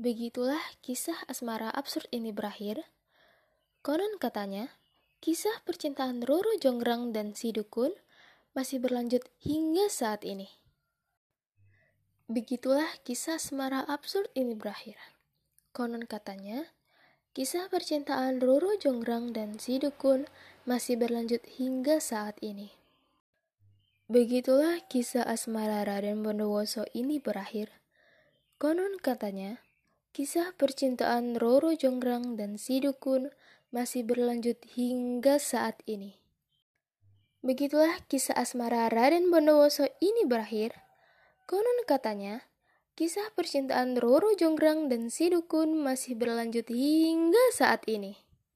Begitulah kisah asmara absurd ini berakhir. Konon katanya, kisah percintaan Roro Jonggrang dan si dukun masih berlanjut hingga saat ini. Begitulah kisah asmara absurd ini berakhir. Konon katanya, kisah percintaan Roro Jonggrang dan si dukun masih berlanjut hingga saat ini. Begitulah kisah asmara Raden Bondowoso ini berakhir. Konon katanya, kisah percintaan Roro Jonggrang dan si dukun masih berlanjut hingga saat ini. Begitulah kisah asmara Raden Bondowoso ini berakhir. Konon katanya, kisah percintaan Roro Jonggrang dan si dukun masih berlanjut hingga saat ini.